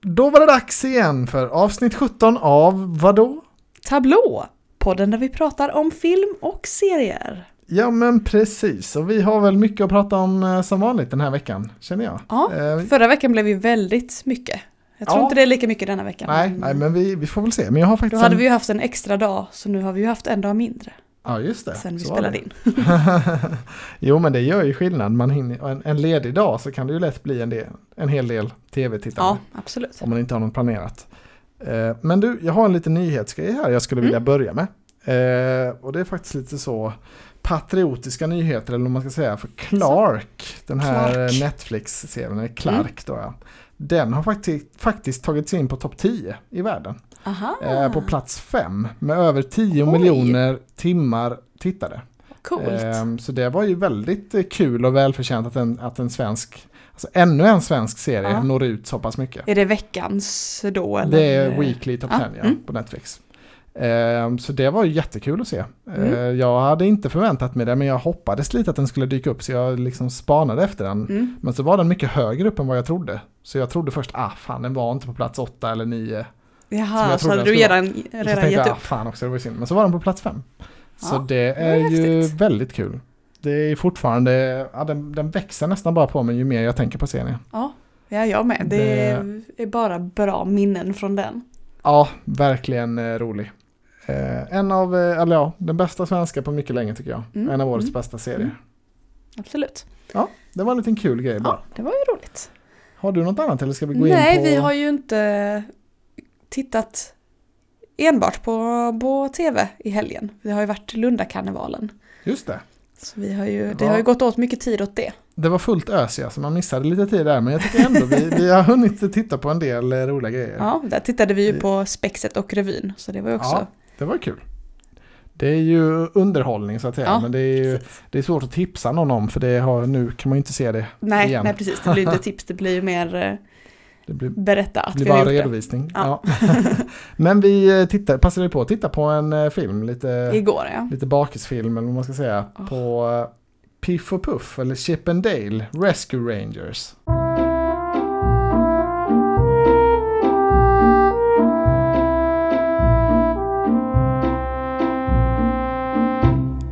Då var det dags igen för avsnitt 17 av vadå? Tablå, podden där vi pratar om film och serier. Ja men precis, och vi har väl mycket att prata om eh, som vanligt den här veckan, känner jag. Ja, Eh, förra veckan blev ju väldigt mycket. Jag tror Ja. inte det är lika mycket denna veckan. nej, nej, men vi, vi får väl se. Men jag har Då faktiskt hade en... vi ju haft en extra dag, så nu har vi ju haft en dag mindre Ja, just det. sen vi så spelade in. jo, men det gör ju skillnad. Man hinner, en, en ledig dag så kan det ju lätt bli en, del, en hel del tv-tittande. Ja, absolut. Om man inte har något planerat. Eh, men du, jag har en liten nyhetsgrej här jag skulle Mm. vilja börja med. Eh, och det är faktiskt lite så patriotiska nyheter, eller vad man ska säga. För Clark, den här Netflix-serien, eller Clark då ja. Den har faktiskt, faktiskt tagit sig in på topp 10 i världen. Aha, Eh, på plats 5 med över 10 Oj. miljoner timmar tittade. coolt. Ehm, så det var ju väldigt eh, kul och välförtjänt att en, att en svensk, alltså ännu en svensk serie Ja. når ut så pass mycket. Är det veckans då? Eller? Det är Weekly Top Ja, 10 ja, mm. på Netflix. Ehm, så det var ju jättekul att se. Mm. Ehm, jag hade inte förväntat mig det men jag hoppades lite att den skulle dyka upp så jag liksom spanade efter den. Mm. Men så var den mycket högre upp än vad jag trodde. Så jag trodde först, ah fan den var inte på plats 8 eller 9. Jaha, så hade du redan, så redan tänkte gett jag, ah, upp? fan också det var synd. Men så var den på plats 5. Så Ja, det var är ju häftigt. väldigt kul. Det är fortfarande, ja, den, den växer nästan bara på mig ju mer jag tänker på serien. Ja, ja, jag med. Det är bara bra minnen från den. Ja, verkligen eh, rolig. Eh, en av, eh, eller ja, den bästa svenska på mycket länge tycker jag. Mm, En av årets mm, bästa serier. mm. Absolut. Det var en liten kul grej bara. Ja, det var ju roligt. Har du något annat eller ska vi gå in Nej, på? vi har ju inte tittat enbart på, på tv i helgen. Vi har ju varit Lundakarnevalen. Just det. Så vi har ju, det har ju gått åt mycket tid åt det. Det var fullt ös ja, så man missade lite tid där. Men jag tycker ändå vi, vi har hunnit titta på en del eh, roliga grejer. Ja, där tittade vi ju Det- på Spexet och revyn. Så det var ju också... Ja, det var kul. Det är ju underhållning så att säga. Ja, men det är ju det är svårt att tipsa någon om för det har, nu kan man ju inte se det Nej, igen. nej, precis. Det blir inte tips, det blir ju mer eh, Det blir, berätta att blir vi har bara gjort redovisning. Ja. Ja. men vi eh, tittar, passade på att titta på en eh, film, det lite, igår. Ja. lite bakisfilm eller vad man ska säga. Åh. På eh, Piff och Puff eller Chip and Dale Rescue Rangers.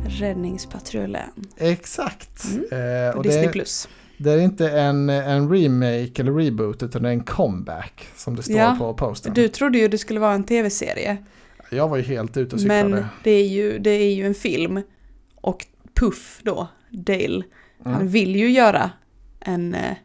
Räddningspatrullen. Exakt. Mm, Eh, och Disney+. det, Plus. Det är inte en, en remake eller reboot utan det är en comeback som det står Ja, på postern. Du trodde ju det skulle vara en tv-serie. Jag var ju helt ute och cyklade. Men det är, ju, det är ju en film. Och Puff då, Dale, han Mm. vill ju göra en eh,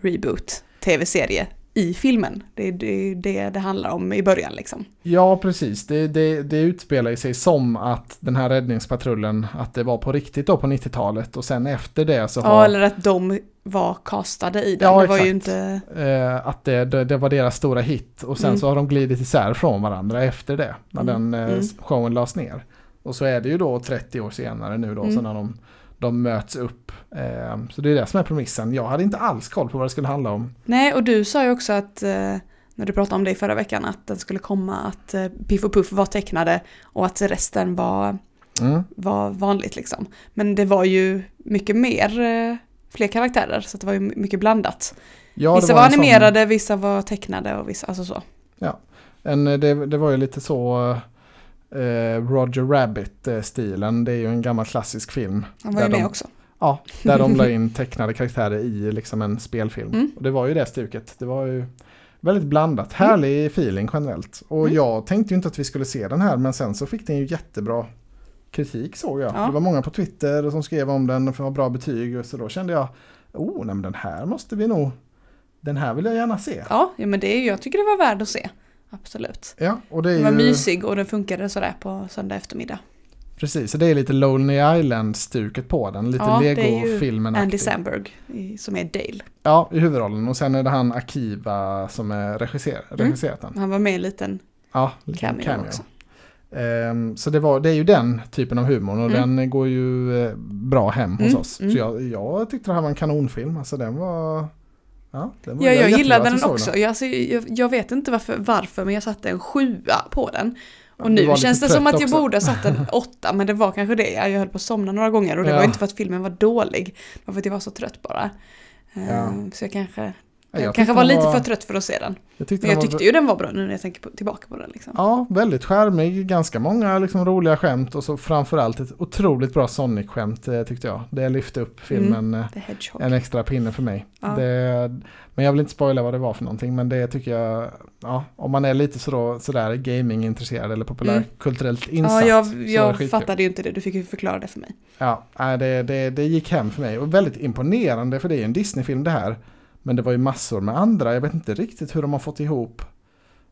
reboot tv-serie i filmen. Det är det, det det handlar om i början liksom. Ja, precis. Det, det, det utspelar ju sig som att den här räddningspatrullen, att det var på riktigt då på 90-talet och sen efter det så Ja, har eller att de var castade i den. Ja, det var ju exakt. inte... eh, att det, det, det var deras stora hit och sen Mm. så har de glidit isär från varandra efter det, när Mm, den eh, mm. showen lades ner. Och så är det ju då 30 år senare nu då, Mm. så när de, de möts upp. Eh, så det är det som är premissen. Jag hade inte alls koll på vad det skulle handla om. Nej, och du sa ju också att eh, när du pratade om det i förra veckan att den skulle komma att eh, Piff och Puff var tecknade och att resten var, Mm. var vanligt liksom. Men det var ju mycket mer, fler karaktärer så det var ju mycket blandat. Ja, vissa var, sån- animerade, vissa var tecknade och vissa, alltså så. En, det, det var ju lite så Roger Rabbit-stilen. Det är ju en gammal klassisk film. Han var ju med de- också. Ja, där de la in tecknade karaktärer i liksom en spelfilm. Mm. Och det var ju det stuket. Det var ju väldigt blandat. Härlig feeling generellt. Och Mm. jag tänkte ju inte att vi skulle se den här men sen så fick den ju jättebra kritik såg jag. Ja. Det var många på Twitter som skrev om den och fick bra betyg. Och så då kände jag, oh, nej, den här måste vi nog, den här vill jag gärna se. Ja, men det jag tycker det var värd att se. Absolut. Ja, och det är Den var ju... mysig och den funkade sådär på söndag eftermiddag. Precis, så det är lite Lonely Island-stuket på den. Lite Ja, Lego-filmen Andy Samberg som är Dale. Ja, i huvudrollen. Och sen är det han Akiva som är regisser Mm. regisserat den. Han var med i en liten Ja, lite cameo, också. Ehm, så det, var, det är ju den typen av humor och Mm. den går ju eh, bra hem hos Mm, oss. mm. Så jag, jag tyckte det här var en kanonfilm. Alltså den var... Ja, den var Ja, jag gillade den också. Jag, alltså, jag, jag vet inte varför, varför, men jag satte en sjua på den. Och nu känns det som att jag också. borde ha satt en åtta, men det var kanske det. Jag höll på att somna några gånger och det Ja. var inte för att filmen var dålig. Det var för att jag var så trött bara. Ja. Så jag kanske Jag, jag kanske var lite var- för trött för att se den. Jag tyckte Men jag var tyckte ju den var bra nu när jag tänker på, tillbaka på den. Liksom. Ja, väldigt skärmig, ganska många liksom, roliga skämt och så framförallt ett otroligt bra Sonic-skämt eh, tyckte jag. Det lyfte upp filmen eh, The Hedgehog. en extra pinne för mig. Ja. Det, men jag vill inte spoila vad det var för någonting, men det tycker jag, ja, om man är lite så, sådär gaming-intresserad eller populärkulturellt insatt. ja, jag, jag fattade ju inte det. Du fick ju förklara det för mig. Ja, det, det, det gick hem för mig och väldigt imponerande för det är ju en Disney-film det här. Men det var ju massor med andra, jag vet inte riktigt hur de har fått ihop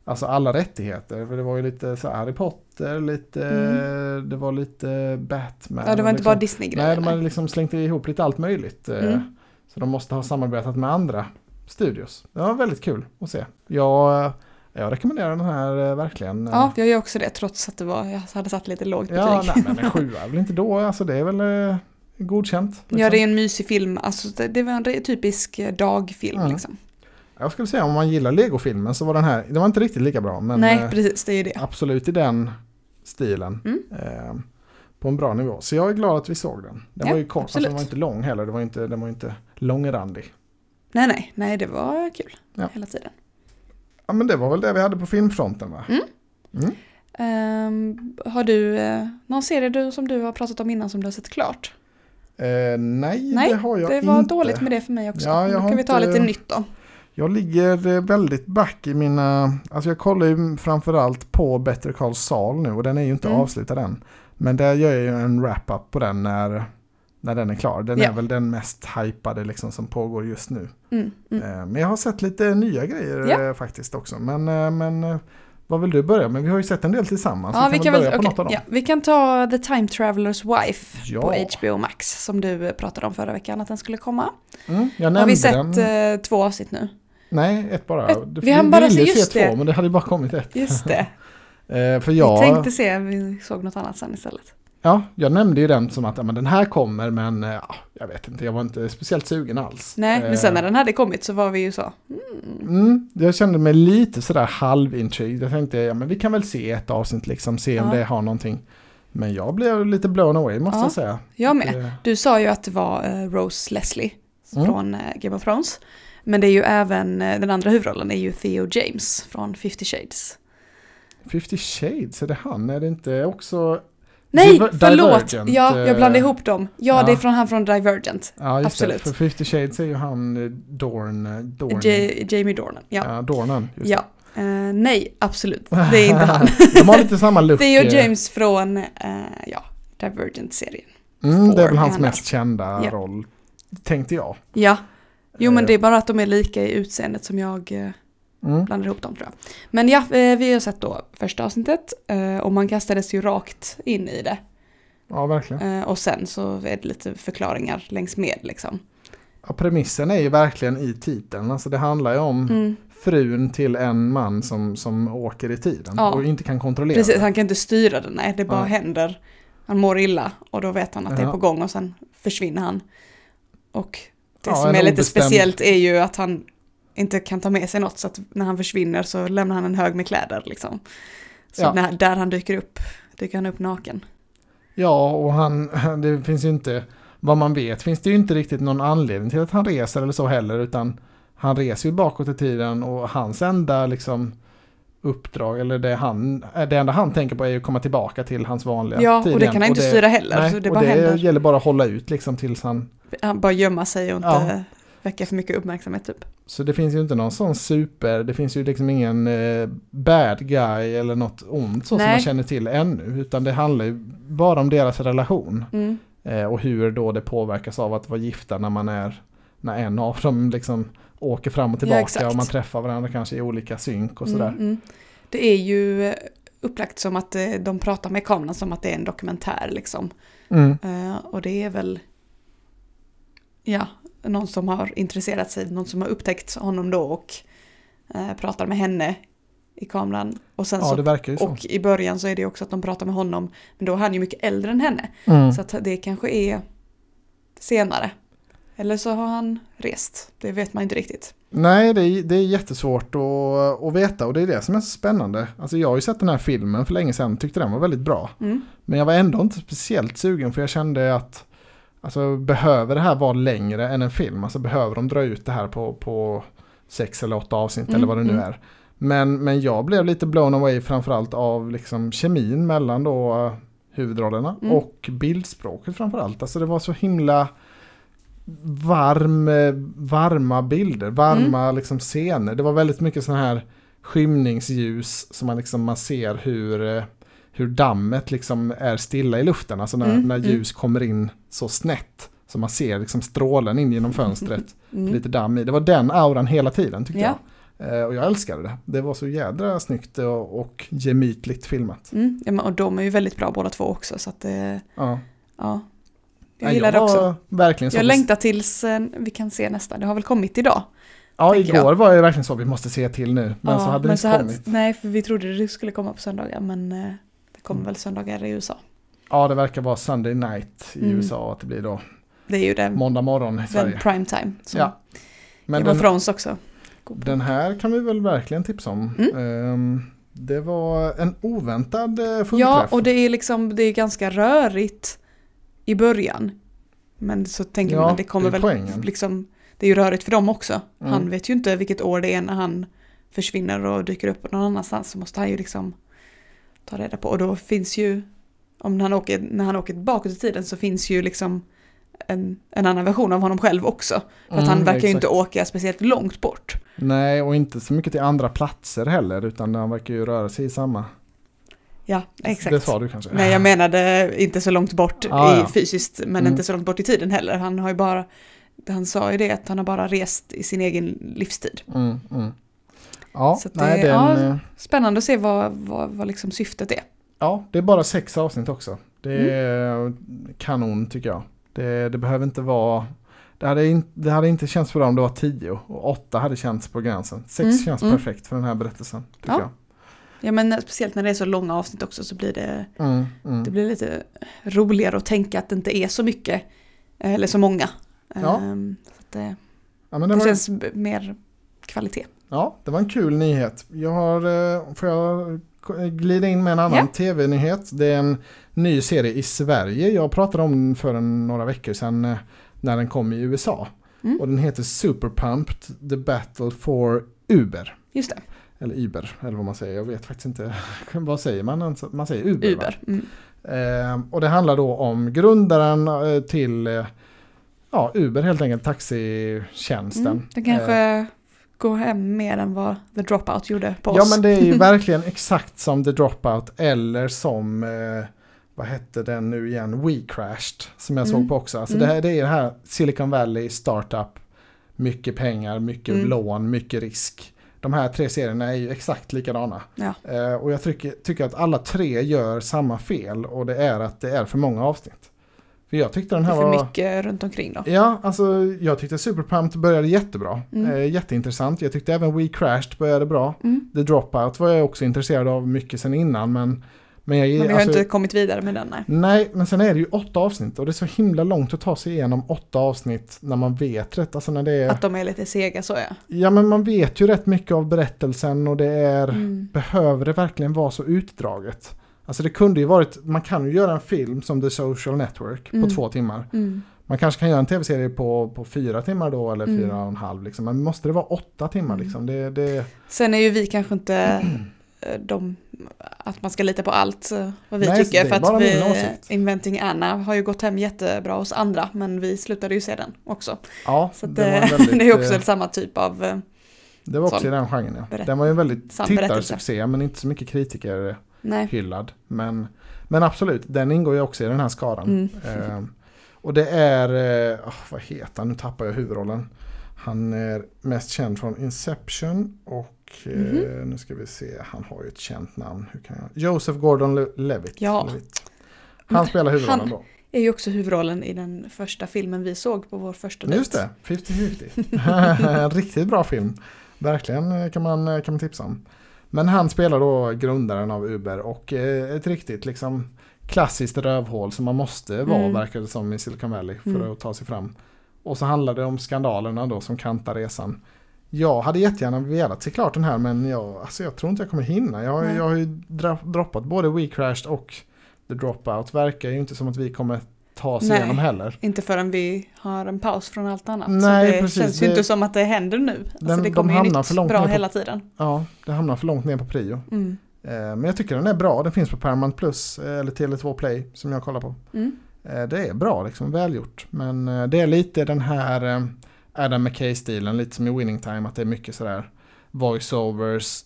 Alltså alla rättigheter, för det var ju lite så Harry Potter, lite, det var lite Batman. Mm. Ja, det var inte liksom. bara Disney-grejer. Nej, de hade liksom slängt ihop lite allt möjligt. eh, Mm. Så de måste ha samarbetat med andra studios. Det var väldigt kul att se. Jag, jag rekommenderar den här eh, verkligen. Ja, jag gör också det trots att det var, jag hade satt lite lågt betyg. ja nej, men en sjua är väl inte då, alltså det är väl eh, godkänt. liksom. Ja, det är en mysig film. Alltså, det, det var en typisk eh, dagfilm Mm. liksom. Jag skulle säga om man gillar Lego-filmen så var den här, den var inte riktigt lika bra. Men Nej, eh, precis, det är det. absolut i den stilen. Mm. Eh, på en bra nivå. Så jag är glad att vi såg den. Den Ja, var ju kort, alltså, den var inte lång heller. Det var inte, den var inte långrandig. Nej, nej, nej, det var kul Ja. hela tiden. Ja men det var väl det vi hade på filmfronten va? Mm. Mm. Ehm, har du eh, någon serie du, som du har pratat om innan som du har sett klart? Eh, nej, Nej, det har jag det var inte. dåligt med det för mig också. Ja, jag Då kan vi ta inte- lite nytt då. Jag ligger eh, väldigt back i mina... Alltså jag kollar ju framförallt på Better Call Saul nu och den är ju inte Mm. avslutad än. Men där gör jag ju en wrap-up på den när, när den är klar. Den Ja. är väl den mest hypade liksom som pågår just nu. Mm, mm. Eh, Men jag har sett lite nya grejer eh, faktiskt också. Men, eh, men vad vill du börja med? Vi har ju sett en del tillsammans. Ja, vi kan, väl, börja på okej, något ja, vi kan ta The Time Traveler's Wife Ja. på HBO Max som du pratade om förra veckan att den skulle komma. Mm, jag Har vi sett den. eh, två avsnitt nu? Nej, ett bara. Ett- vi hann vi bara se- just två, det. men det hade bara kommit ett. Just det. Eh, för Vi jag, tänkte se, vi såg något annat sen istället. Ja, jag nämnde ju den som att ja, men den här kommer, men eh, ja, jag vet inte, jag var inte speciellt sugen alls. Nej, men sen Eh, när den hade kommit så var vi ju så. Mm, Mm, jag kände mig lite sådär halvintrigued. Jag tänkte, ja men vi kan väl se ett avsnitt liksom, se om Ja. det har någonting. Men jag blev lite blown away måste Ja. jag säga. jag med. Eh, Du sa ju att det var eh, Rose Leslie Mm. från eh, Game of Thrones. Men det är ju även, eh, den andra huvudrollen är ju Theo James från 50 Shades. 50 shades, är det han? Är det inte också... Nej, Diver- förlåt! Divergent, Ja, jag blandade eh, ihop dem. Ja, ja. det är från han från Divergent. Ja, just Absolut. det. För 50 shades är ju han eh, Dorn... eh, Dorn J- Jamie Dornan. Ja. ja, Dornan. Just ja. Eh, nej, absolut. Det är inte han. De har lite samma look. Theo eh, James från, eh, ja, Divergent-serien. Mm, det är väl hans är han mest kända Ja. roll. Tänkte jag. Ja. Jo, men det är bara att de är lika i utseendet som jag Mm. blandar ihop dem tror jag. Men ja, eh, vi har sett då första avsnittet eh, och man kastades ju rakt in i det. Ja, verkligen. Eh, Och sen så är det lite förklaringar längs med liksom. Ja, premissen är ju verkligen i titeln. Alltså det handlar ju om Mm. frun till en man som, som åker i tiden Ja. och inte kan kontrollera Precis, det. han kan inte styra det, nej, det bara Nej. händer. Han mår illa och då vet han att det är Ja. på gång och sen försvinner han. Och det Ja, som är lite obestämd- speciellt är ju att han inte kan ta med sig något så att när han försvinner så lämnar han en hög med kläder liksom. Så Ja. när, där han dyker upp, dyker han upp naken. Ja, och han, det finns ju inte, vad man vet finns det ju inte riktigt någon anledning till att han reser eller så heller, utan han reser ju bakåt i tiden och hans enda liksom uppdrag, eller det, han, det enda han tänker på är ju att komma tillbaka till hans vanliga Ja, tid och det kan han inte det- styra heller, Nej, så det och bara det händer. gäller bara att hålla ut liksom tills han... Han bara gömma sig och inte Ja. väcka för mycket uppmärksamhet typ. Så det finns ju inte någon sån super, det finns ju liksom ingen eh, bad guy eller något ont så som man känner till ännu, utan det handlar ju bara om deras relation. Mm. Eh, och hur då det påverkas av att vara gifta när man är, när en av dem liksom åker fram och Ja, tillbaka exakt. och man träffar varandra kanske i olika synk och sådär. Mm, mm. Det är ju upplagt som att eh, de pratar med kameran som att det är en dokumentär liksom. Mm. Eh, och det är väl, ja, någon som har intresserat sig, någon som har upptäckt honom då och eh, pratar med henne i kameran. Och sen Ja, så, ju så. och i början så är det också att de pratar med honom, men då är han ju mycket äldre än henne. Mm. Så att det kanske är senare. Eller så har han rest, det vet man inte riktigt. Nej, det är, det är jättesvårt att, att veta och det är det som är så spännande. Alltså jag har ju sett den här filmen för länge sedan, tyckte den var väldigt bra. Mm. Men jag var ändå inte speciellt sugen för jag kände att Alltså behöver det här vara längre än en film? Alltså behöver de dra ut det här på, på sex eller åtta avsnitt Mm, eller vad det nu mm. är. Men, men jag blev lite blown away framförallt av liksom kemin mellan då eh, huvudrollerna Mm. och bildspråket framförallt. Alltså det var så himla varm, eh, varma bilder, varma Mm. liksom scener. Det var väldigt mycket sådana här skymningsljus som man liksom man ser hur, eh, hur dammet liksom är stilla i luften. Alltså när, Mm, när mm. ljus kommer in så snett. Så man ser liksom strålen in genom fönstret. Mm. Lite damm i. Det var den auran hela tiden tyckte Ja. jag. Eh, och jag älskade det. Det var så jädra snyggt och, och gemytligt filmat. Mm. Ja, och de är ju väldigt bra båda två också så att det, Ja. ja. Jag gillar det också. Verkligen. Jag längtar tills eh, vi kan se nästa. Det har väl kommit idag. Ja, igår jag. var det verkligen så. Vi måste se till nu. Men ja, så hade det inte hade- kommit. Nej, för vi trodde det skulle komma på söndagar men eh, kommer Mm. väl söndagar i USA. Ja, det verkar vara Sunday night i Mm. USA. Att det blir då Det är ju den, måndag morgon i den Sverige. prime time. Som Ja. Men Game of den, Thrones också. den här kan vi väl verkligen tipsa om. Mm. Ehm, det var en oväntad eh, fullträff. Ja, och det är liksom, det är ganska rörigt i början. Men så tänker Ja, man, det kommer det väl liksom, det är ju rörigt för dem också. Mm. Han vet ju inte vilket år det är när han försvinner och dyker upp någon annanstans. Så måste han ju liksom ta reda på. Och då finns ju, om han åker, när han åker bakåt i tiden så finns ju liksom en, en annan version av honom själv också. För att han Mm, verkar ju inte exakt. åka speciellt långt bort. Nej, och inte så mycket till andra platser heller. Utan han verkar ju röra sig i samma. Ja, exakt. Det sa du kanske? Nej, jag menade inte så långt bort Ah, i, ja. fysiskt, men Mm. inte så långt bort i tiden heller. Han har ju bara, han sa ju det att han har bara rest i sin egen livstid. Mm, mm. Ja, Så det- nej, den, ja. eh, Spännande att se vad, vad, vad liksom syftet är. ja, det är bara sex avsnitt också. Det Mm. är kanon tycker jag. Det, det behöver inte vara... Det hade, in, det hade inte känts bra om det var tio och åtta hade känts på gränsen. Sex Mm, känns mm. perfekt för den här berättelsen. Tycker Ja. jag. Ja men speciellt när det är så långa avsnitt också så blir det, Mm, mm. det blir lite roligare att tänka att det inte är så mycket, eh, eller så många. Ja. Ehm, Så det, Ja, det det, var, känns mer kvalitet. Ja, det var en kul nyhet. Jag har, eh, får jag glida in med en annan Ja. tv-nyhet. Det är en ny serie i Sverige. Jag pratade om den för en, några veckor sedan eh, när den kom i USA. Mm. Och den heter Superpumped The Battle for Uber. Just det, Eller Uber, eller vad man säger. Jag vet faktiskt inte. vad säger man? Man säger Uber. Uber. Mm. Eh, och det handlar då om grundaren eh, till eh, ja, Uber helt enkelt, taxitjänsten. Mm. Det kanske går hem mer än vad The Dropout gjorde på Ja oss. men det är ju verkligen exakt som The Dropout eller som, eh, vad hette den nu igen, We Crashed som jag Mm. såg på också. Alltså Mm. det, här, det är det här Silicon Valley startup, mycket pengar, mycket Mm. lån, mycket risk. De här tre serierna är ju exakt likadana. Ja. Eh, och jag tycker, tycker att alla tre gör samma fel och det är att det är för många avsnitt. För jag tyckte den här var... mycket runt omkring då. Ja, alltså jag tyckte Superpumped började jättebra. Mm. Eh, jätteintressant. Jag tyckte även We Crashed började bra. Mm. The Dropout var jag också intresserad av mycket sen innan men... Men, jag, Men vi har alltså, inte kommit vidare med den nej. Nej, men sen är det ju åtta avsnitt och det är så himla långt att ta sig igenom åtta avsnitt när man vet rätt. Alltså när det är... Att de är lite sega så ja. Ja, men man vet ju rätt mycket av berättelsen och det är... Mm. Behöver det verkligen vara så utdraget? Alltså det kunde ju varit... Man kan ju göra en film som The Social Network Mm. på två timmar. Mm. Man kanske kan göra en tv-serie på, på fyra timmar då eller Mm. fyra och en halv liksom. Men måste det vara åtta timmar Mm. liksom? Det, det, Sen är ju vi kanske inte eh, de, att man ska lita på allt eh, vad vi Nej, tycker. För att vi. Inventing Anna har ju gått hem jättebra hos andra men vi slutade ju se den också. ja, Så det, väldigt, det är också eh, samma typ av... eh, det var också i den genren ja. Den var ju en väldigt tittarsuccé men inte så mycket kritiker Nej. hyllad. Men, men absolut, den ingår ju också i den här skaran. Mm. Eh, och det är, eh, åh, vad heter han, nu tappar jag huvudrollen. Han är mest känd från Inception och eh, Mhm. nu ska vi se, han har ju ett känt namn. Hur kan jag? Joseph Gordon-Levitt. Ja. Levitt. Han spelar huvudrollen Han- då. Är ju också huvudrollen i den första filmen vi såg på vår första dejt. Just det, 50-50. En riktigt bra film. Verkligen eh, kan man, kan man tipsa om. Men han spelar då grundaren av Uber och eh, ett riktigt liksom klassiskt rövhål som man måste vara Mm. verkar det som i Silicon Valley för Mm. att ta sig fram. Och så handlar det om skandalerna då som kantar resan. Jag hade jättegärna velat se klart den här men jag, alltså jag tror inte jag kommer hinna. Jag, Nej. jag har ju droppat både We Crashed och The Dropout. Verkar ju inte som att vi kommer ta sig Nej. igenom heller. Inte förrän vi har en paus från allt annat. Nej, så det precis, känns ju det- inte som att det händer nu. Alltså Den- det de kommer ju hamnar nytt för långt bra på- hela tiden. Ja, det hamnar för långt ner på prio. Mm. Eh, Men jag tycker den är bra, den finns på Paramount Plus eh, eller Tele2 Play som jag kollar på. Mm. Eh, Det är bra, liksom välgjort. Men eh, det är lite den här eh, Adam McKay-stilen, lite som i Winning Time, att det är mycket sådär voiceovers,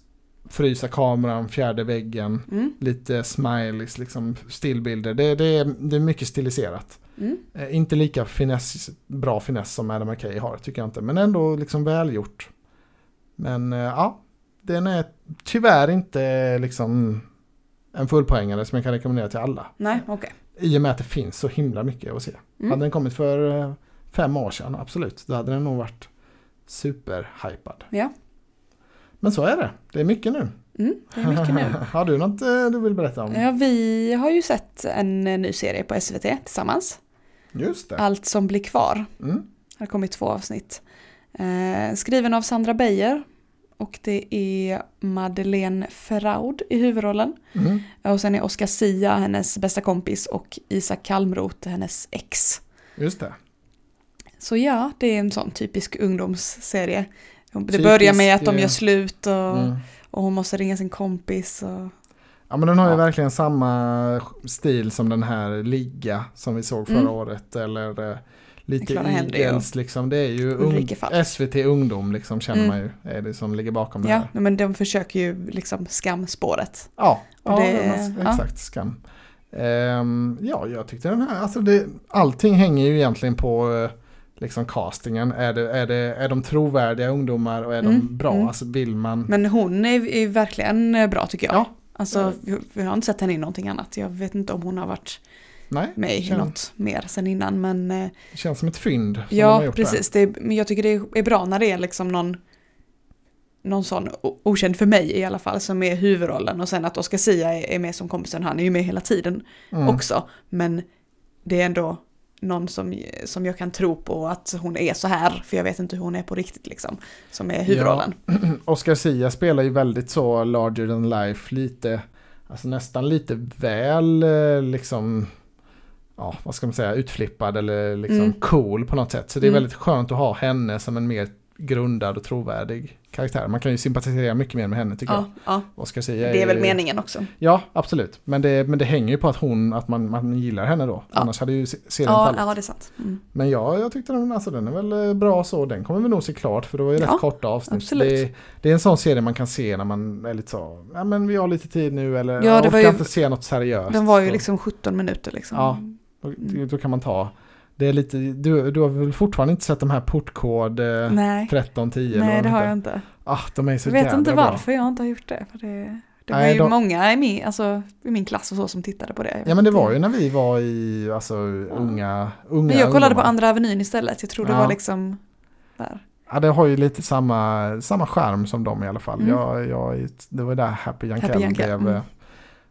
frysa kameran, fjärde väggen, Mm. lite smileys, liksom stillbilder. Det, det, är, det är mycket stiliserat. Mm. Eh, inte lika finess, bra finess som Adam McKay har, tycker jag inte. Men ändå liksom välgjort. Men eh, ja, den är tyvärr inte liksom en fullpoängare som jag kan rekommendera till alla. Nej, okej. I och med att det finns så himla mycket att se. Mm. Hade den kommit för eh, fem år sedan, absolut, då hade den nog varit superhypad. Ja. Men så är det, det är mycket nu. Mm, det är mycket nu. har du något eh, du vill berätta om? Ja, vi har ju sett en eh, ny serie på SVT tillsammans. Just det. Allt som blir kvar. Mm. Det har kommit två avsnitt. Eh, skriven av Sandra Beijer. Och det är Madeleine Ferraud i huvudrollen. Mm. Och sen är Oscar Sia hennes bästa kompis och Isak Kalmroth hennes ex. Just det. Så ja, det är en sån typisk ungdomsserie. Det börjar med att de eh, gör slut och, Mm. och hon måste ringa sin kompis. Och, Ja men den har ju Ja. verkligen samma stil som den här Ligga som vi såg förra Mm. året. Eller eh, lite Eagles liksom. Det är ju Falk. SVT Ungdom liksom känner Mm. man ju. Är det som ligger bakom det ja, här. men de försöker ju liksom skamspåret. Ja, Och ja det- men, ja. exakt. Skam. Ehm, ja, jag tyckte den här, alltså det, allting hänger ju egentligen på eh, liksom castingen. Är, det, är, det, är de trovärdiga ungdomar och är Mm, de bra? mm. Alltså vill man... Men hon är, är verkligen eh, bra tycker jag. Ja. Alltså, vi, har inte sett henne i någonting annat. Jag vet inte om hon har varit Nej, med i känns, något mer sen innan. Men eh, känns som ett fynd. Ja, precis. Det men jag tycker det är bra när det är liksom någon, någon sån okänd för mig i alla fall som är huvudrollen. Och sen att Oscar Sia är med som kompisen. Han är ju med hela tiden Mm. också. Men det är ändå någon som, som jag kan tro på att hon är så här. För jag vet inte hur hon är på riktigt liksom. Som är huvudrollen. Oscar Sia spelar ju väldigt så larger than life, lite, alltså nästan lite väl eh, liksom, ja vad ska man säga, utflippad eller liksom Mm. cool på något sätt. Så det är Mm. väldigt skönt att ha henne som en mer grundad och trovärdig karaktär. Man kan ju sympatisera mycket mer med henne tycker Ja, ja, jag. Oscar Sia det är väl meningen också. Ja, absolut. Men det, men det hänger ju på att hon, att man, man gillar henne då. Ja. Annars hade ju se- serien Ja, fallit. ja, det är sant. Mm. Men ja, jag tyckte den, alltså, den är väl eh, bra så. Den kommer vi nog se klart för det var ju rätt korta avsnitt. Det, det är en sån serie man kan se när man är lite så, ja men vi har lite tid nu eller Ja, jag det orkar var ju- inte se något seriöst. Den var ju Så liksom 17 minuter liksom. Ja. då, då kan man ta, det är lite, du, du har väl fortfarande inte sett de här portkod eh, Nej, 1310? eller nej det de har jag inte. Ah, de är så Jag vet inte bra. varför jag inte har gjort det. För det, det var Nej, ju de- många i min, alltså, i min klass och så som tittade på det. Ja men det var ju när vi var i, alltså unga, unga Men jag kollade på ungdomar. Andra Avenyn istället. Jag tror det Ja. var liksom där. Ja, det har ju lite samma, samma skärm som dem i alla fall. Mm. Jag, jag, det var där Happy Jankell Happy Jankell, blev, mm. eh,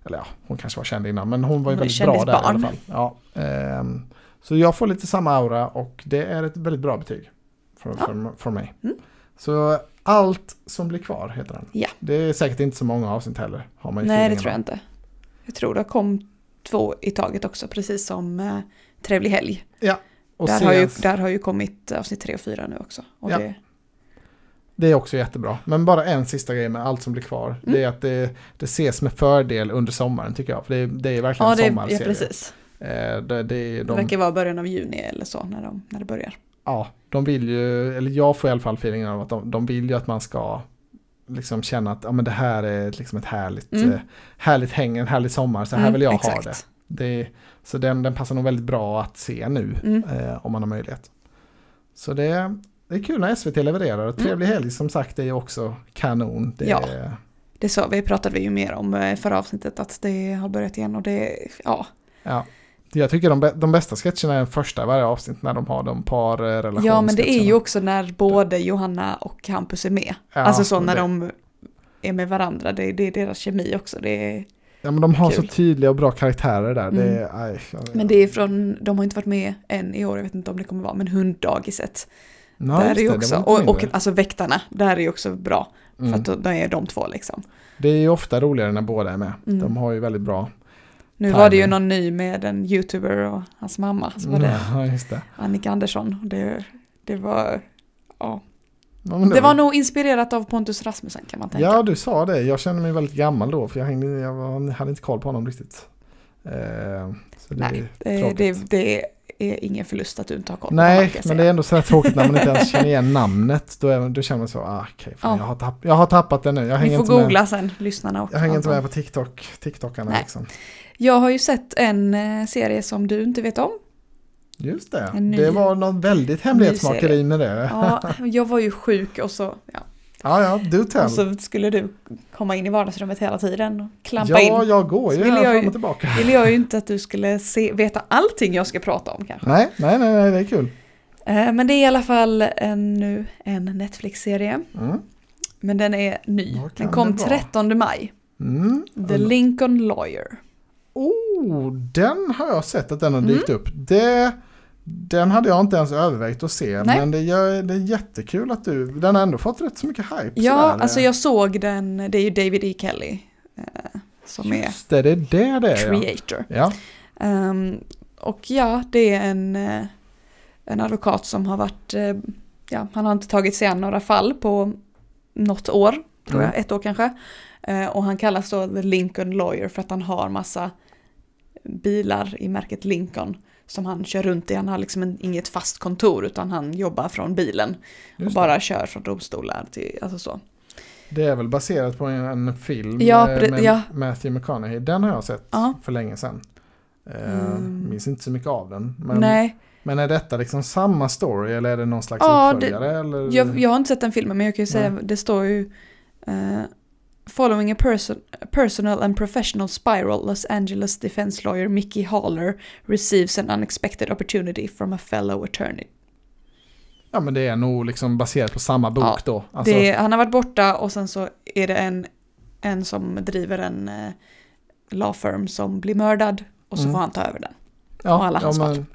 eller ja, hon kanske var känd innan, men hon var ju Hon väldigt bra där i alla fall. Ja, ehm, så jag får lite samma aura och det är ett väldigt bra betyg för, Ja. för, för mig. Mm. Så allt som blir kvar heter den. Ja. Det är säkert inte så många avsnitt heller. Har man Nej, det tror jag inte. Jag tror det kom två i taget också, precis som eh, Trevlig helg. Och Där har, ju, där har ju kommit avsnitt tre och fyra nu också. Och Ja. det, Det är också jättebra. Men bara en sista grej med allt som blir kvar. Mm. Det är att det, det ses med fördel under sommaren tycker jag. För det, är- det är verkligen ja, det, ja, sommarserie. precis. Eh, det, det, är Det de, verkar vara början av juni eller så när, de, när det börjar. ja, de vill ju, eller jag får i alla fall feelingen av att de, de vill ju att man ska liksom känna att ja, men det här är liksom ett härligt, Mm. eh, härligt häng, en härlig sommar, så här Mm, vill jag exakt. ha det. det så den, den passar nog väldigt bra att se nu, Mm. eh, om man har möjlighet. Så det, det är kul när SVT levererar. Och Trevlig helg som sagt är ju också kanon. Det, Mm. Ja. Det så, vi pratade vi ju mer om eh, förra avsnittet att det har börjat igen och det, ja, ja. Jag tycker de, de bästa sketcherna är den första i varje avsnitt när de har de par eh, Ja, men det är ju också när både Johanna och Hampus är med. Ja, alltså så när det- de är med varandra, det, det är deras kemi också. Det är, Ja men de har så Kul. tydliga och bra karaktärer där. Det, Mm. är, aj, jag- men det är från, de har inte varit med än i år, jag vet inte om det kommer vara, men hunddagiset. Ja, där är det, ju det också, och, och alltså väktarna, där är ju också bra. Mm. För att då, då är de två liksom. Det är ju ofta roligare när båda är med. Mm. De har ju väldigt bra Nu var det ju Timing. någon ny med en youtuber och hans mamma. Så var det Ja, det. Annika Andersson. Det, det var... Ja. Ja, men Det var nog inspirerat av Pontus Rasmussen kan man tänka. Ja, du sa det. Jag kände mig väldigt gammal då för jag, hängde, jag var- hade inte koll på honom riktigt. Eh, det Nej, är det, det, det är ingen förlust att du inte har koll på honom, Nej, jag men det är ändå så här tråkigt när man inte ens känner igen namnet. Då, är, då känner man så, ah, okej, fan, Ja. jag, har tapp, jag har tappat det nu. Jag Ni får inte med, googla sen, lyssnarna och jag hänger inte med på TikTok, TikTokarna Nej. liksom. Jag har ju sett en eh, serie som du inte vet om. Just det, ny- det var något väldigt hemlighetsmakeri med det. Ja, Ja, jag var ju sjuk och så, ja. ja, do tell. och så skulle du komma in i vardagsrummet hela tiden och klampa Ja, in. jag går ju här fram och tillbaka. Ville jag ju inte att du skulle se, veta allting jag ska prata om kanske. Nej, nej, nej, nej, det är kul. Eh, Men det är i alla fall en, nu en Netflix-serie. Mm. Men den är ny. Den kom det vara? 13 maj. Mm. The Lincoln Lawyer. Oh, den har jag sett att den har Mm. dykt upp. Det, den hade jag inte ens övervägt att se, Nej. men det, gör, det är jättekul att du, den har ändå fått rätt så mycket hype. Ja, sådär. alltså jag såg den, det är ju David E. Kelly eh, som är Just det, det är det det är. Ja. creator. ja. Ehm, och ja, det är en, eh, en advokat som har varit, eh, ja, han har inte tagit sig an några fall på något år, tror jag, Mm. ett år kanske. Eh, och han kallas då The Lincoln Lawyer för att han har massa bilar i märket Lincoln som han kör runt i. Han har liksom en, inget fast kontor utan han jobbar från bilen och bara kör från domstolar till, alltså så. det. det är väl baserat på en, en film Ja, eh, med ja. Matthew McConaughey. Den har jag sett Ja. för länge sedan. Eh, Mm. Minns inte så mycket av den. Men, Nej, men är detta liksom samma story eller är det någon slags Ja, uppföljare? eller? Jag, jag har inte sett den filmen men jag kan ju säga, Nej. det står ju eh, Following a, person, personal and professional spiral, Los Angeles defense lawyer Mickey Haller receives an unexpected opportunity from a fellow attorney. Ja men det är nog liksom baserat på samma bok Ja, då. Alltså, det, han har varit borta och sen så är det en, en som driver en eh, law firm som blir mördad och så Mm. får han ta över den. ja, och alla hans ja, men,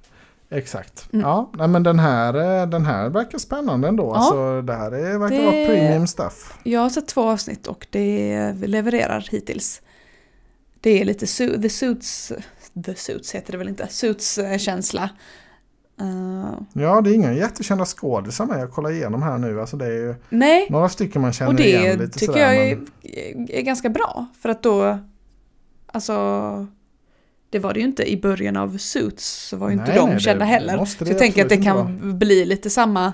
Exakt. Mm. Ja, nej, men den här, eh, den här verkar spännande ändå. Ja. Alltså, det här är, verkar Det- vara premium stuff. Jag har sett två avsnitt och det levererar hittills. Det är lite su- The Suits, The Suits heter det väl inte, Suits-känsla. Uh, Ja, det är inga jättekända skådisar med. Jag kollar igenom här nu. Alltså, det är ju nej, några stycken man känner och igen det tycker sådär, jag är, men- är ganska bra. För att då, alltså, det var det ju inte i början av Suits, så var ju inte Nej, de nej, kända heller. Så jag tänker att det kan inte vara. bli lite samma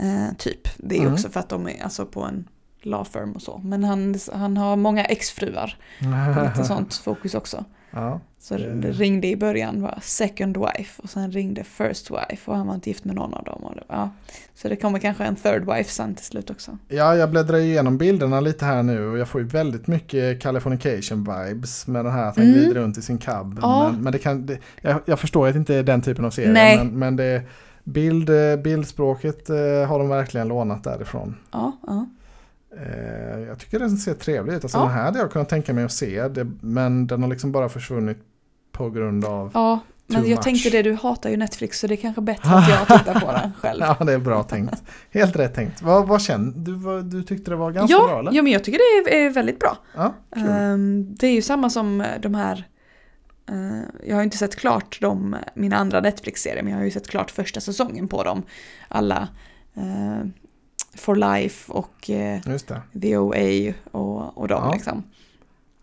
eh, typ. Det är Mm. också för att de är alltså på en law firm och så. Men han, han har många exfruar. Lite sånt fokus också. Ja, Så Det- ringde i början var second wife och sen ringde first wife och han var inte gift med någon av dem. Och det, ja. Så det kommer kanske en third wife sen till slut också. Ja, jag bläddrar igenom bilderna lite här nu och jag får ju väldigt mycket Californication vibes med det här att han Mm. glider runt i sin cab. Ja. Men, men det kan, det, jag, jag förstår att det inte är den typen av serie, Nej. men, men det, bild, eh, bildspråket eh, har de verkligen lånat därifrån. Ja, ja. Eh, jag tycker den ser trevlig ut. Alltså Ja. den här hade jag kunnat tänka mig att se, det, men den har liksom bara försvunnit på grund av... ja men jag much. tänkte det, du hatar ju Netflix så det är kanske bättre att jag tittar på den själv. Ja, det är bra tänkt. Helt rätt tänkt. Vad, vad kände du? vad- Du tyckte det var ganska bra ja, eller? ja, men jag tycker det är, är väldigt bra. Ja. Ehm, det är ju samma som de här eh, jag har inte sett klart de, mina andra Netflix-serier men jag har ju sett klart första säsongen på dem. Alla eh, For Life och eh. The OA och, och dem Ja. liksom.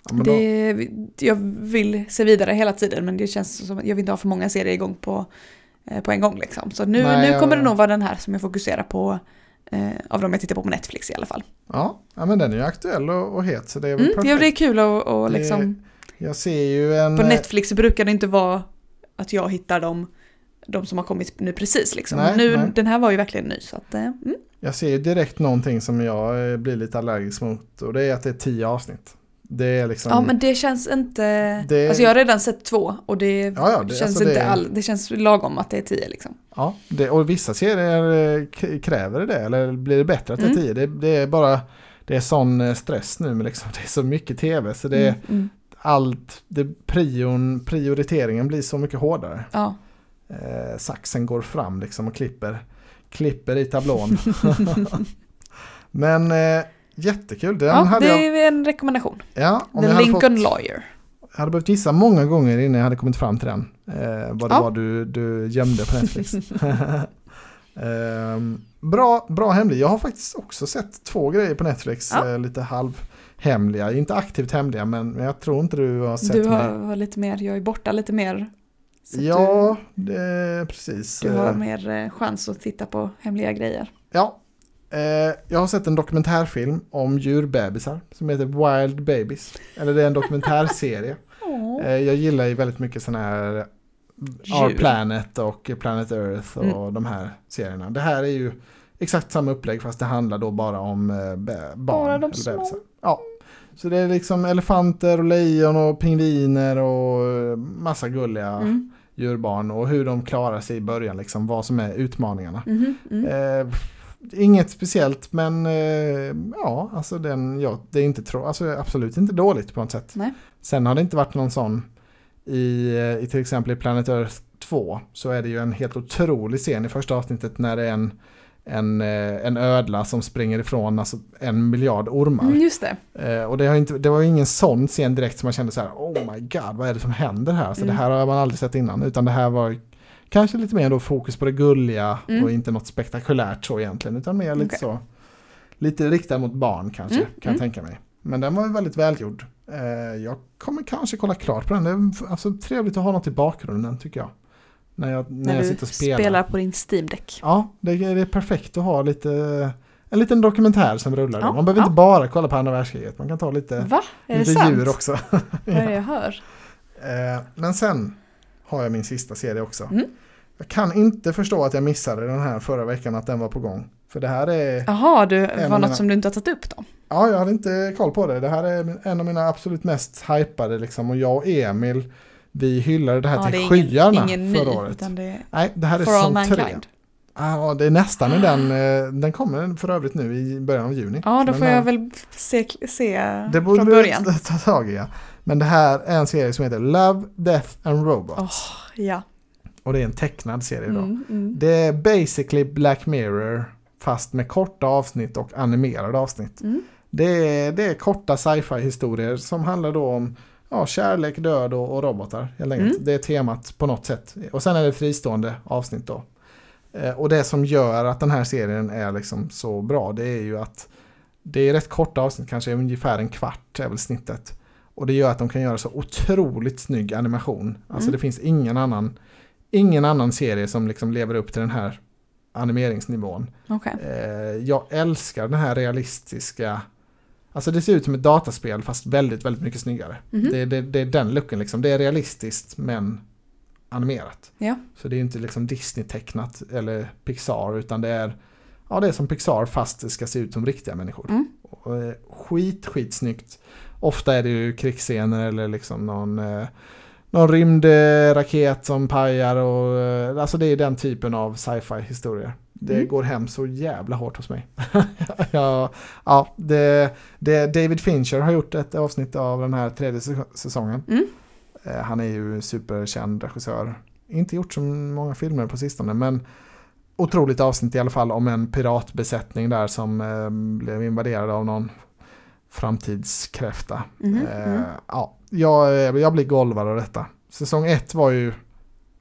Ja, då, Det, jag vill se vidare hela tiden men det känns som att jag vill inte ha för många serier igång på, eh, på en gång liksom. Så nu, Nej, nu jag- kommer det nog vara den här som jag fokuserar på eh, av de jag tittar på på Netflix i alla fall. ja, ja, men den är ju aktuell och, och het så det är väl Mm, perfekt. ja, det är kul att och Det- liksom Jag ser ju en... På eh, Netflix brukar det inte vara att jag hittar de, de som har kommit nu precis liksom. Nej, nu, nej. Den här var ju verkligen ny så att, eh, mm. Jag ser ju direkt någonting som jag eh, blir lite allergisk mot och det är att det är tio avsnitt. Det är liksom... Ja men det känns inte, Det- alltså jag har redan sett två och det, Ja, ja, det- känns alltså inte det- all, det känns lagom att det är tio liksom. Ja, det, och vissa serier eh, kräver det eller blir det bättre att det är Mm. tio? Det, det är bara, det är sån stress nu men liksom, det är så mycket tv så det Mm, mm. allt, det, prion, prioriteringen blir så mycket hårdare. Ja. Eh, saxen går fram liksom och klipper, klipper i tablån. men eh, jättekul, den ja, hade det jag... är en rekommendation. Ja, om The jag hade Lincoln fått, Lawyer. Jag hade behövt gissa många gånger innan jag hade kommit fram till den. Eh, vad det Ja. var du, du gömde på Netflix. Ehm, bra, bra hemlig. Jag har faktiskt också sett två grejer på Netflix. Ja. Eh, lite halvhemliga. Inte aktivt hemliga men jag tror inte du har sett Du har, har lite mer, jag är borta lite mer. Så Ja, det, precis. Du, du har Eh, mer eh, chans att titta på hemliga grejer. Ja. Eh, jag har sett en dokumentärfilm om djurbebisar som heter Wild Babies. Eller det är en dokumentärserie. Eh, jag gillar ju väldigt mycket sådana här Our. Planet och Planet Earth och Mm. de här serierna. Det här är ju exakt samma upplägg fast det handlar då bara om barn. Bara de små. bebisar. Ja. Så det är liksom elefanter och lejon och pingviner och massa gulliga Mm. Djurbarn och hur de klarar sig i början, liksom vad som är utmaningarna. Mhm, mm. Eh, inget speciellt men eh, ja, alltså den, ja, det är inte tro, alltså absolut inte dåligt på något sätt. Nej. Sen har det inte varit någon sån i, eh, i till exempel i Planet Earth 2 så är det ju en helt otrolig scen i första avsnittet när det är en, en, eh, en ödla som springer ifrån alltså en miljard ormar. Mm, just det. Eh, och det, har inte, det var ju ingen sån scen direkt som man kände så här, oh my god, vad är det som händer här? Så Mm. det här har man aldrig sett innan, utan det här var kanske lite mer då fokus på det gulliga Mm. och inte något spektakulärt så egentligen, utan mer lite Okej. så, lite riktad mot barn kanske, Mm, kan jag mm. tänka mig. Men den var ju väldigt välgjord. Eh, jag kommer kanske kolla klart på den, det är alltså, trevligt att ha något i bakgrunden tycker jag. När jag, när När jag sitter och spelar. spelar på din Steam Deck. Ja, det är, det är perfekt att ha lite, en liten dokumentär som rullar. Ja, man behöver ja. inte bara kolla på andra världskriget, man kan ta lite Va? Är det lite sant? djur också. Vad är det jag hör? Eh, men sen har jag min sista serie också. Mm. Jag kan inte förstå att jag missade den här förra veckan att den var på gång. För det här är, Jaha, av var mina- något som du inte har tagit upp då? ja jag hade inte koll på det. Det här är en av mina absolut mest hypade liksom. Och jag och Emil, vi hyllade det här Ja, till det skyarna ingen, ingen förra året. det Nej, det här är säsong tre. Ja, det är nästan i den. eh, Den kommer för övrigt nu i början av juni. Ja, då får den jag här- väl se, se Det borde från början. ta tag i. Ja. Men det här är en serie som heter Love, Death and Robots. Åh, ja. Och det är en tecknad serie då. Mm, mm. Det är basically Black Mirror fast med korta avsnitt och animerade avsnitt. Mm. Det är, det är korta sci-fi historier som handlar då om ja, kärlek, död och, och robotar. Helt enkelt. Mm. Det är temat på något sätt. Och sen är det fristående avsnitt då. Eh, och det som gör att den här serien är liksom så bra det är ju att det är rätt korta avsnitt, kanske ungefär en kvart är väl snittet. Och det gör att de kan göra så otroligt snygg animation. Alltså Mm. det finns ingen annan, ingen annan serie som liksom lever upp till den här animeringsnivån. Okej. Eh, jag älskar den här realistiska, alltså det ser ut som ett dataspel fast väldigt, väldigt mycket snyggare. Mhm. Det, det, det är den looken liksom, det är realistiskt men animerat. Ja. Så det är inte liksom Disney-tecknat eller Pixar utan det är, ja det är som Pixar fast det ska se ut som riktiga människor. Mm. Och, eh, skit, skitsnyggt. Ofta är det ju krigsscener eller liksom någon, eh, någon rymdraket som pajar och eh, alltså det är den typen av sci-fi historier. Det Mm. går hem så jävla hårt hos mig. ja, ja det, det, David Fincher har gjort ett avsnitt av den här tredje säs- säsongen. Mm. Eh, Han är ju superkänd regissör. Inte gjort så många filmer på sistone men otroligt avsnitt i alla fall om en piratbesättning där som eh, blev invaderad av någon framtidskräfta. Mhm, Eh, mm. ja, jag, jag blir golvad av detta. Säsong ett var ju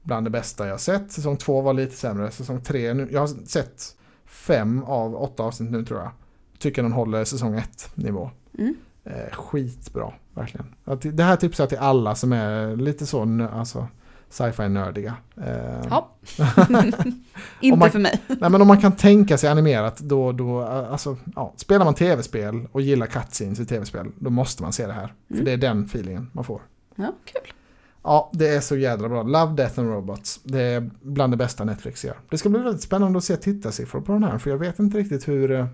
bland det bästa jag sett. Säsong två var lite sämre. Säsong tre, nu, jag har sett fem av åtta avsnitt nu tror jag. Tycker den håller säsong ett nivå. Mm. Eh, skitbra, verkligen. Det här tipsar jag till alla som är lite så alltså, sci-fi nördiga. Eh, Ja. Inte man- för mig. Nej men om man kan tänka sig animerat då, då alltså, ja, spelar man tv-spel och gillar cutscenes i tv-spel, då måste man se det här. För Mm. det är den feelingen man får. Ja, kul. Ja, det är så jädra bra. Love, Death and Robots. Det är bland det bästa Netflix gör. Det ska bli väldigt spännande att se tittarsiffror på den här, för jag vet inte riktigt hur eh,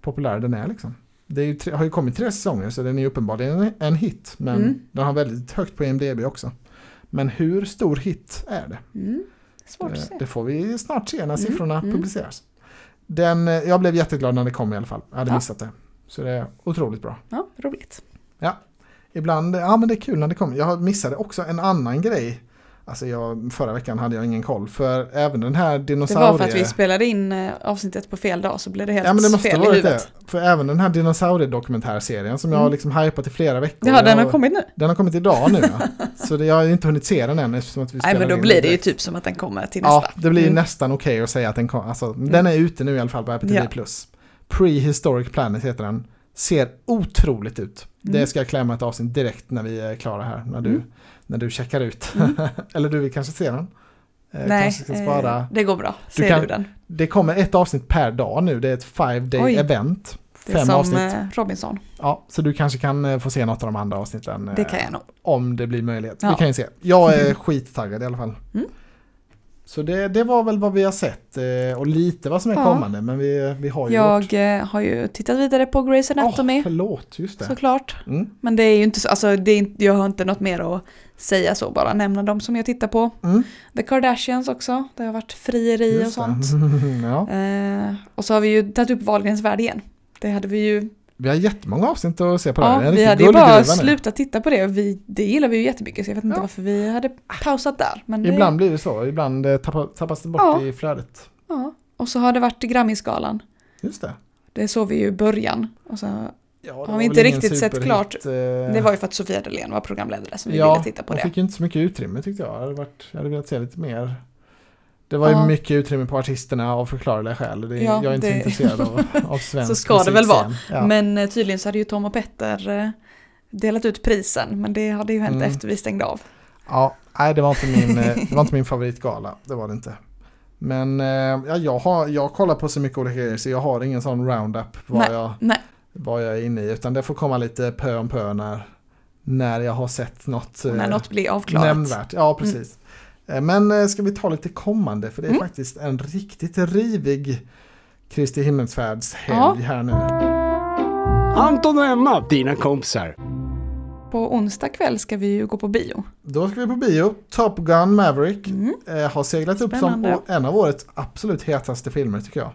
populär den är liksom. Det ju tre, har ju kommit tre säsonger, så den är uppenbarligen en, en hit. Men Mm. den har väldigt högt på IMDB också. Men hur stor hit är det? Mm. Svårt att Eh, se. Det får vi snart se när Mm, siffrorna mm. publiceras. Den, eh, jag blev jätteglad när det kom i alla fall. Jag hade Ja. missat det. Så det är otroligt bra. Ja, roligt. Ibland, ja men det är kul när det kommer. Jag missade också en annan grej. Alltså jag, förra veckan hade jag ingen koll för även den här Det dinosaurie... var för att vi spelade in eh, avsnittet på fel dag så blev det helt Ja men det måste fel ha i varit det. huvudet. För även den här dinosauriedokumentärserien som jag har Mm. liksom hypat i flera veckor. Ja, den jag, har kommit nu. den har kommit idag nu ja. Så det, jag har inte hunnit se den än eftersom att vi Nej spelar men då in blir det ju typ som att den kommer till Ja, nästa. det blir Mm. nästan okej att säga att den kom, alltså, den är ute nu i alla fall på Apple TV+. Ja. Prehistoric Planet heter den. Ser otroligt ut. Det Mm. ska jag klämma ett avsnitt direkt när vi är klara här. När du, Mm. när du checkar ut. Mm. Eller du vill kanske se den? Eh, Nej, eh, det går bra. Du Ser kan- du den? Det kommer ett avsnitt per dag nu. Det är ett five day Oj. event. Det är Fem som avsnitt. eh, Robinson. Ja, så du kanske kan eh, få se något av de andra avsnitten. Det kan jag nog. Om det blir möjlighet. Ja. Vi kan ju se. Jag är skittaggad i alla fall. Mm. Så det, det var väl vad vi har sett eh, och lite vad som är Ja. kommande. Men vi, vi har ju. Jag eh, har ju tittat vidare på Grey's Anatomy. Åh, förlåt, just det. såklart. Mm. Men det är ju inte så, alltså det är inte, jag har inte något mer att säga så, bara nämna dem som jag tittar på. Mm. The Kardashians också, det har varit frieri och sånt. ja. Eh, och så har vi ju tagit upp Wahlgrens värld igen. Det hade vi ju, Vi har jättemånga avsnitt att se på det ja, här. Det är en vi hade ju bara slutat titta på det. Vi, det gillar vi ju jättemycket så jag vet inte Ja. varför vi hade pausat där. Men det, Ibland blir det så, ibland eh, tappas det bort Ja. i flödet. Ja. Och så har det varit Grammisgalan. Just det. Det såg vi ju i början. Och så, Ja, det Har vi inte riktigt sett klart. eh, det var ju för att Sofia Dalén var programledare som vi ja, ville titta på hon det. fick ju inte så mycket utrymme tyckte jag. Jag hade, varit, jag hade velat se lite mer. Det var ju Ja. mycket utrymme på artisterna av förklarliga skäl. Det, Ja, jag är inte det- intresserad av, av svensk Så ska det väl musikscen. Ja. Men eh, tydligen så hade ju Tom och Petter eh, delat ut prisen. Men det hade ju hänt Mm. efter vi stängde av. Ja, nej det var inte min, eh, det var inte min favoritgala. Det var det inte. Men ja, jag, har, jag kollar på så mycket olika grejer så jag har ingen sån roundup vad, Nej, jag, nej. vad jag är inne i. Utan det får komma lite pö om pö när, när jag har sett något, När eh, något blir avklarat. nämnvärt. Ja, precis. Eh, Men eh, ska vi ta lite kommande för det är Mm. faktiskt en riktigt rivig Kristi himmelsfärdshelg Ja. här nu. Anton och Emma, dina kompisar. På onsdag kväll ska vi ju gå på bio. Då ska vi på bio. Top Gun Maverick Mm. eh, har seglat upp som Spännande. en av årets absolut hetaste filmer tycker jag.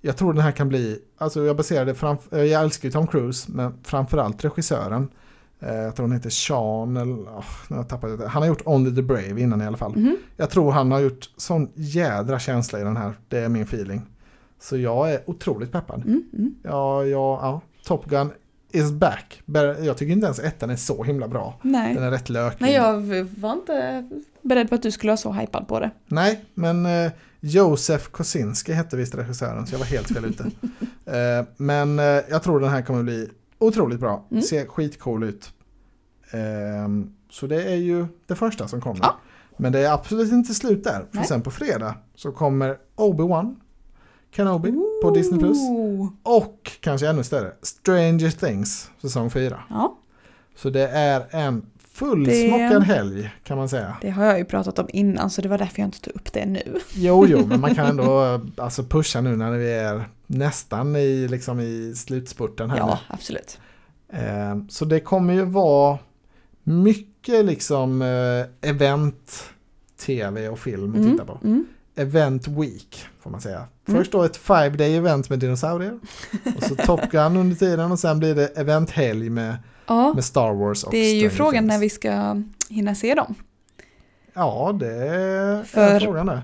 Jag tror den här kan bli, alltså jag baserade framför, jag älskar ju Tom Cruise, men framförallt regissören. Eh, jag tror han heter Sean, eller, oh, jag det. Han har gjort Only the Brave innan i alla fall. Mhm. Jag tror han har gjort sån jädra känsla i den här, det är min feeling. Så jag är otroligt peppad. Mm, mm. Ja, ja, ja. Top Gun is back. Jag tycker inte ens ettan är så himla bra. Den Nej. är rätt lökig. Nej, jag var inte beredd på att du skulle vara så hypad på det. Nej, men eh, Josef Kosinski hette visst regissören, så jag var helt fel ute. eh, men eh, jag tror den här kommer bli otroligt bra. Mm. Ser skitcool ut. Ehm, så det är ju det första som kommer. Ja. Men det är absolut inte slut där. För Nej. sen på fredag så kommer Obi-Wan Kenobi på Disney+. Plus Ooh. Och kanske ännu större, Stranger Things säsong 4. Ja, Så det är en fullsmockad helg kan man säga. det har jag ju pratat om innan så det var därför jag inte tog upp det nu. Jo, jo, men man kan ändå eh, alltså pusha nu när vi är nästan i, liksom i slutspurten här Ja, absolut. Eh, så det kommer ju vara mycket liksom eh, event, tv och film att Mm, titta på. mm. Event Week får man säga. Mm. Först då ett five day event med dinosaurier. och så Top Gun under tiden och sen blir det eventhelg med, Ja, med Star Wars och det är ju Stranger frågan Things. när vi ska hinna se dem. Ja, det är För- frågan det.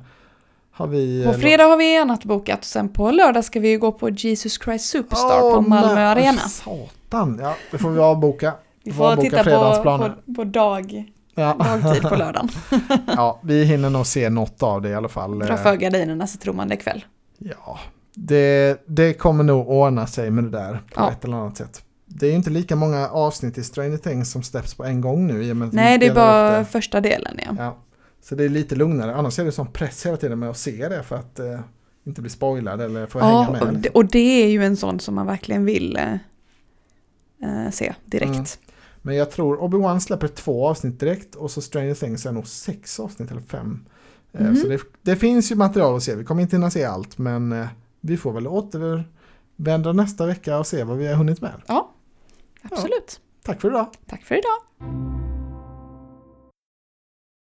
Har vi... På fredag har vi annat bokat och sen på lördag ska vi ju gå på Jesus Christ Superstar Åh, på Malmö nej, Arena. Satan, ja det får vi avboka. Vi får avboka titta på, på, på dag, Ja. dagtid på lördagen. ja, vi hinner nog se något av det i alla fall. Dra för gardinerna så tror man det är kväll. Ja, det, det kommer nog ordna sig med det där på Ja. ett eller annat sätt. Det är ju inte lika många avsnitt i Stranger Things som släpps på en gång nu. i och med att de Nej, det är bara det. första delen ja. Ja. Så det är lite lugnare. Annars är det sån press hela tiden med att se det för att eh, inte bli spoilad eller få hänga Ja, med. och det, och det är ju en sån som man verkligen vill eh, eh, se direkt. Mm. Men jag tror Obi-Wan släpper två avsnitt direkt och så Stranger Things är nog sex avsnitt eller fem. Eh, Mhm. Så det, det finns ju material att se. Vi kommer inte hinna se allt men eh, vi får väl återvända nästa vecka och se vad vi har hunnit med. Absolut. Tack för idag! Tack för idag.